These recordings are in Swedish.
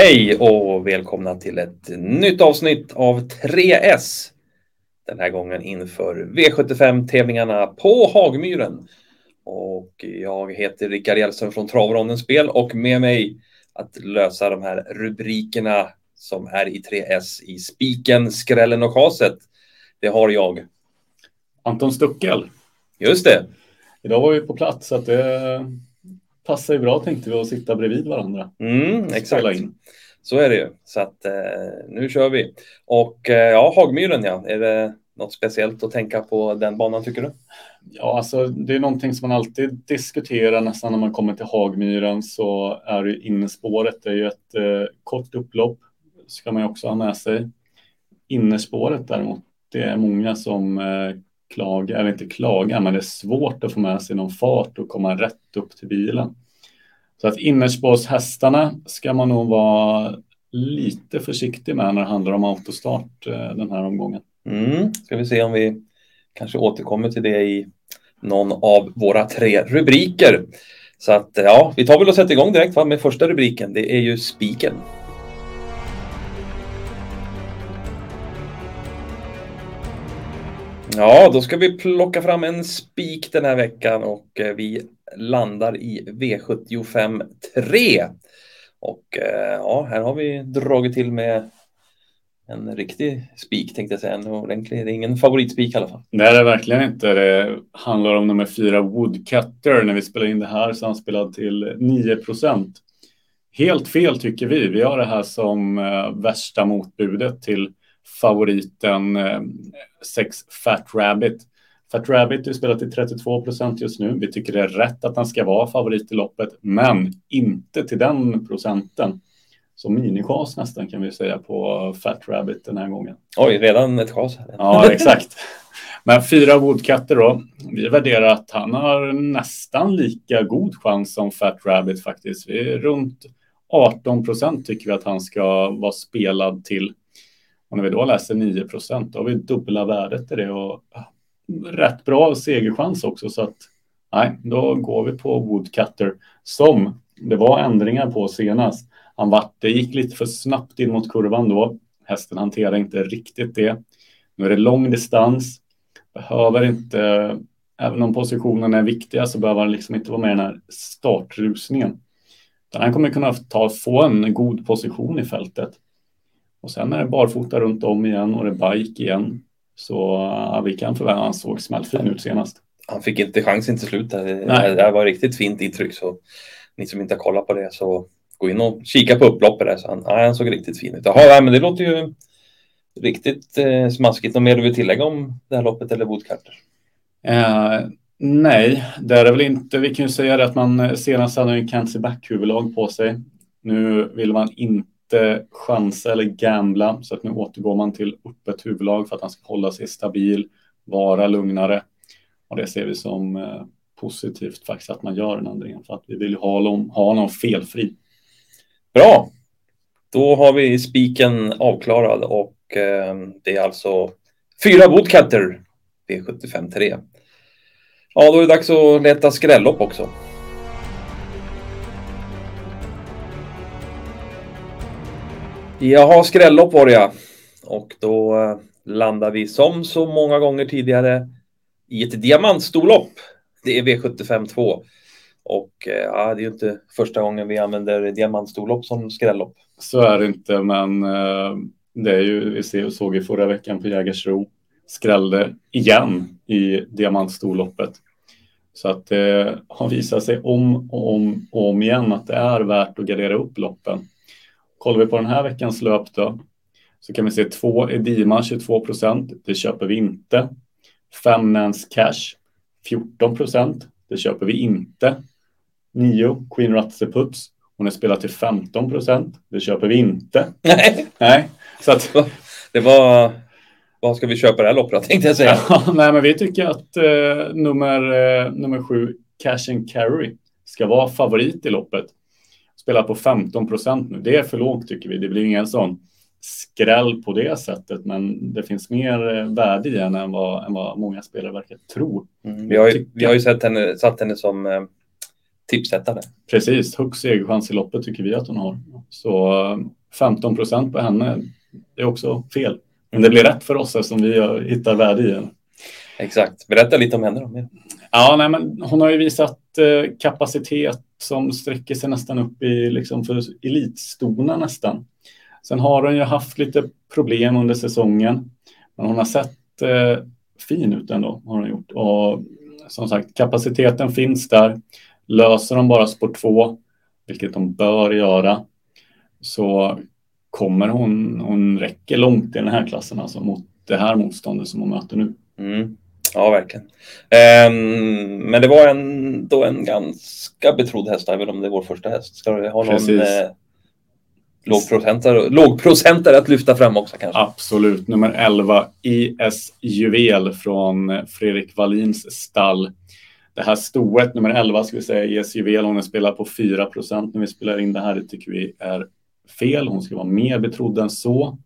Hej och välkomna till ett nytt avsnitt av 3S. Den här gången inför V75-tävlingarna på Hagmyren. Och jag heter Rickard Hjellström från Travrondens spel och med mig att lösa de här rubrikerna som är i 3S i spiken, skrällen och kaset. Det har jag. Anton Stuckel. Just det. Idag var vi på plats så att det passar ju bra tänkte vi att sitta bredvid varandra. Mm, exakt. In. Så är det ju. Så att eh, nu kör vi. Och eh, ja, Hagmyren ja. Är det något speciellt att tänka på den banan tycker du? Ja, alltså det är någonting som man alltid diskuterar nästan när man kommer till Hagmyren så är det innespåret. Det är ju ett eh, kort upplopp ska man ju också ha med sig. Innerspåret däremot, det är många som klaga, eller inte klaga, men det är svårt att få med sig någon fart och komma rätt upp till bilen. Så att innerspårshästarna ska man nog vara lite försiktig med när det handlar om autostart eh, den här omgången. Mm. Ska vi se om vi kanske återkommer till det i någon av våra tre rubriker. Så att eh, ja, vi tar väl och sätter igång direkt va, med första rubriken. Det är ju spiken. Ja, då ska vi plocka fram en spik den här veckan och eh, vi landar i V75 3. Och eh, ja, här har vi dragit till med en riktig spik tänkte jag säga. En ordentlig, det är ingen favoritspik i alla fall. Nej, det är verkligen inte. Det handlar om nummer fyra Woodcutter. När vi spelar in det här så är han spelad till 9 procent. Helt fel tycker vi. Vi har det här som eh, värsta motbudet till favoriten eh, Sex Fat Rabbit. Fat Rabbit är spelat till 32 procent just nu. Vi tycker det är rätt att han ska vara favorit i loppet, men inte till den procenten. Så minichas nästan kan vi säga på Fat Rabbit den här gången. Oj, redan ett chas? Ja, exakt. Men fyra Woodcutter då. Vi värderar att han har nästan lika god chans som Fat Rabbit faktiskt. Vi är runt 18 procent tycker vi att han ska vara spelad till. Och när vi då läser 9 procent, då har vi dubbla värdet i det och rätt bra segerchans också. Så att nej, då går vi på Woodcutter som det var ändringar på senast. Han vart, det gick lite för snabbt in mot kurvan då. Hästen hanterar inte riktigt det. Nu är det lång distans. Behöver inte, även om positionen är viktiga så behöver han liksom inte vara med i den här startrusningen. Utan han kommer kunna ta, få en god position i fältet. Och sen är det barfota runt om igen och det är bike igen. Så ja, vi kan förvänta han såg smällfin ut senast. Han fick inte chansen till slut. Det, det var riktigt fint intryck. Så ni som inte har kollat på det så gå in och kika på upploppet där. Så han, ja, han såg riktigt fin ut. Jaha, men det låter ju riktigt eh, smaskigt. Något mer du vill tillägga om det här loppet eller Woodcarter? Uh, nej, det är det väl inte. Vi kan ju säga det att man senast hade en cancer back-huvudlag på sig. Nu vill man inte inte chansa eller gambla så att nu återgår man till öppet huvudlag för att han ska hålla sig stabil, vara lugnare. Och det ser vi som eh, positivt faktiskt att man gör den ändringen för att vi vill ha honom, ha honom felfri. Bra! Då har vi spiken avklarad och eh, det är alltså fyra Woodcutter V75 3. Ja, då är det dags att leta skrällopp också. Jaha, skrällopp var det ja. Och då eh, landar vi som så många gånger tidigare i ett diamantstorlopp. Det är V75 2. Och eh, ja, det är ju inte första gången vi använder diamantstorlopp som skrällopp. Så är det inte, men eh, det är ju, vi såg i förra veckan på Jägersro, skrällde igen i diamantstorloppet. Så att det har visat sig om och om och om igen att det är värt att gardera upp loppen. Kollar vi på den här veckans löp då så kan vi se två Edima 22 procent. Det köper vi inte. Fem Nance Cash 14 procent. Det köper vi inte. Nio Queen Ratseputs. Hon är spelad till 15 procent. Det köper vi inte. Nej. Nej. Så att, det var... Vad ska vi köpa det här loppet tänkte jag säga. Ja, nej, men vi tycker att eh, nummer, eh, nummer sju, Cash and Carry, ska vara favorit i loppet spelar på 15 procent nu. Det är för lågt tycker vi. Det blir ingen sån skräll på det sättet, men det finns mer eh, värde i henne än vad, än vad många spelare verkar tro. Mm. Vi, har ju, vi har ju sett henne, satt henne som eh, tipsättare. Precis, högst segerchans i loppet tycker vi att hon har. Så 15 procent på henne är också fel. Men det blir rätt för oss eftersom vi hittar värde i henne. Exakt. Berätta lite om henne då. Ja, nej, men hon har ju visat eh, kapacitet som sträcker sig nästan upp i liksom för elitstona nästan. Sen har hon ju haft lite problem under säsongen, men hon har sett eh, fin ut ändå har hon gjort och som sagt kapaciteten finns där. Löser de bara spår 2, vilket de bör göra, så kommer hon, hon räcker långt i den här klassen alltså mot det här motståndet som hon möter nu. Mm. Ja, verkligen. Um, men det var ändå en ganska betrodd häst, även om det är vår första häst. Ska du ha någon eh, lågprocentare, lågprocentare att lyfta fram också kanske? Absolut. Nummer 11, IS Juvel från Fredrik Wallins stall. Det här stoet, nummer 11, ska vi säga, IS Juvel, hon är spelad på 4 procent när vi spelar in det här. Det tycker vi är fel. Hon ska vara mer betrodd än så.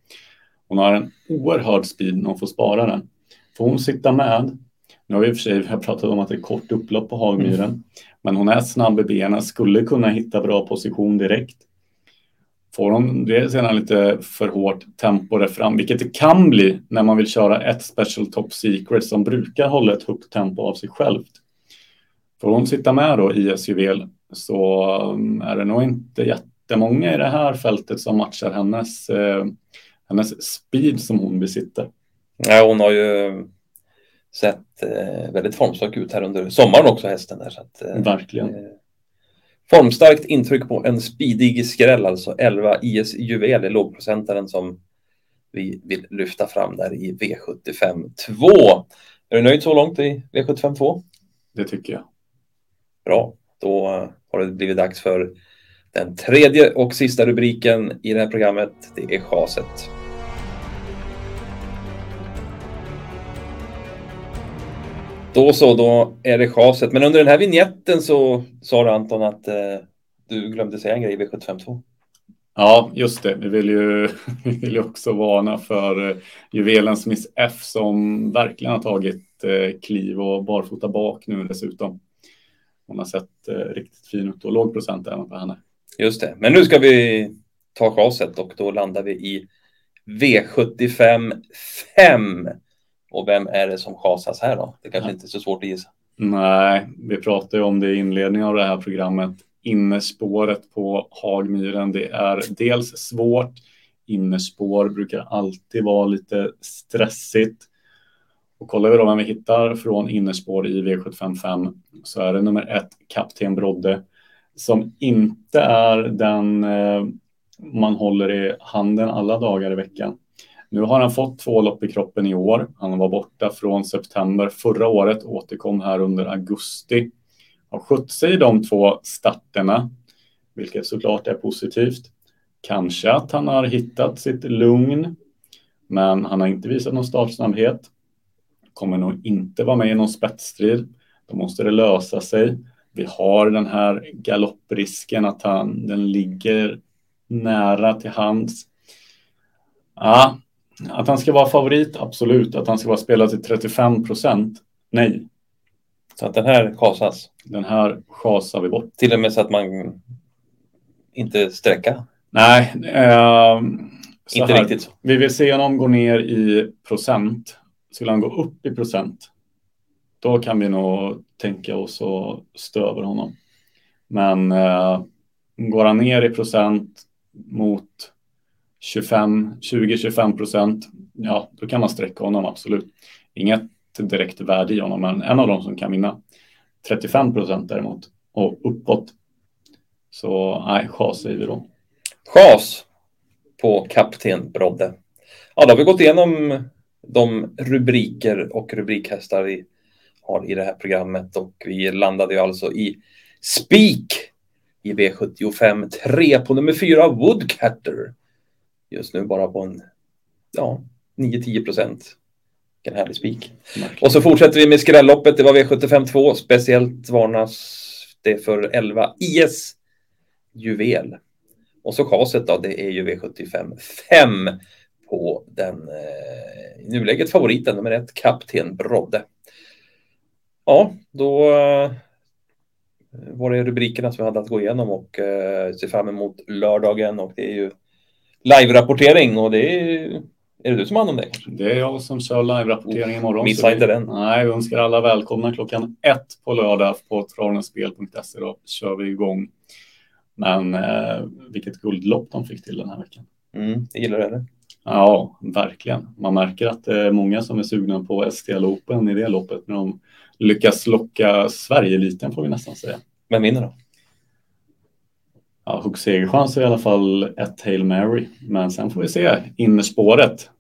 Hon har en oerhörd speed när hon får spara den. Får hon sitta med, nu har vi i och för sig pratat om att det är kort upplopp på Hagmyren, mm. men hon är snabb i benen, skulle kunna hitta bra position direkt. Får hon det sedan lite för hårt tempo där fram, vilket det kan bli när man vill köra ett Special Top Secret som brukar hålla ett högt tempo av sig självt. Får hon sitta med då i SUV så mm, är det nog inte jättemånga i det här fältet som matchar hennes, eh, hennes speed som hon besitter. Ja, hon har ju sett eh, väldigt formstark ut här under sommaren också, hästen där. Så att, eh, Verkligen. Eh, formstarkt intryck på en speedig skräll, alltså 11 IS Juvel i lågprocentaren som vi vill lyfta fram där i V75 2. Är du nöjd så långt i V75 2? Det tycker jag. Bra, då har det blivit dags för den tredje och sista rubriken i det här programmet. Det är chaset. Då så, då är det chaset. Men under den här vignetten så sa du Anton att eh, du glömde säga en grej i V752. Ja, just det. Vi vill ju, vi vill ju också varna för eh, juvelen Smith F som verkligen har tagit eh, kliv och barfota bak nu dessutom. Hon har sett eh, riktigt fin ut och låg procent även på henne. Just det, men nu ska vi ta chaset och då landar vi i V75 5. Och vem är det som chasas här då? Det kanske ja. inte är så svårt att gissa. Nej, vi pratade ju om det i inledningen av det här programmet. Innerspåret på Hagmyren, det är dels svårt. Innerspår brukar alltid vara lite stressigt. Och kollar vi då vem vi hittar från innerspår i V755 så är det nummer ett, Kapten Brodde, som inte är den eh, man håller i handen alla dagar i veckan. Nu har han fått två lopp i kroppen i år. Han var borta från september förra året, återkom här under augusti. Har skött sig i de två starterna, vilket såklart är positivt. Kanske att han har hittat sitt lugn, men han har inte visat någon startsnabbhet. Kommer nog inte vara med i någon spetsstrid. Då måste det lösa sig. Vi har den här galopprisken att han, den ligger nära till hands. Ja, att han ska vara favorit, absolut. Att han ska vara spelad till 35 procent, nej. Så att den här chasas? Den här chasar vi bort. Till och med så att man inte sträcka? Nej. Eh, inte här. riktigt så. Vi vill se honom gå ner i procent. Skulle han gå upp i procent, då kan vi nog tänka oss att stå över honom. Men eh, går han ner i procent mot 25, 20-25 procent, ja, då kan man sträcka honom absolut. Inget direkt värde i honom, men en av dem som kan vinna. 35 procent däremot och uppåt. Så nej, chas säger vi då. Chas på kapten Brodde. Ja, då har vi gått igenom de rubriker och rubrikhästar vi har i det här programmet och vi landade ju alltså i spik i V75 3 på nummer 4 Woodcatter just nu bara på en ja, 9-10 procent. Vilken härlig spik. Och så fortsätter vi med skrälloppet. Det var V75 2. Speciellt varnas det för 11 IS Juvel. Och så chaset då, det är ju V75 5 på den eh, i nuläget favoriten nummer ett, Kapten Brodde. Ja, då eh, var är rubrikerna som vi hade att gå igenom och eh, se fram emot lördagen och det är ju live-rapportering och det är är det du som har hand om det? Det är jag som kör live-rapportering imorgon. Missa inte den. Nej, vi önskar alla välkomna klockan ett på lördag på travenspel.se. Då kör vi igång. Men eh, vilket guldlopp de fick till den här veckan. Mm, det gillar du eller? Ja, verkligen. Man märker att det är många som är sugna på STL Open i det loppet. När de lyckas locka Sverige-eliten får vi nästan säga. Vem vinner då? Ja, högst segerchanser i alla fall ett Hail Mary. Men sen får vi se innerspåret.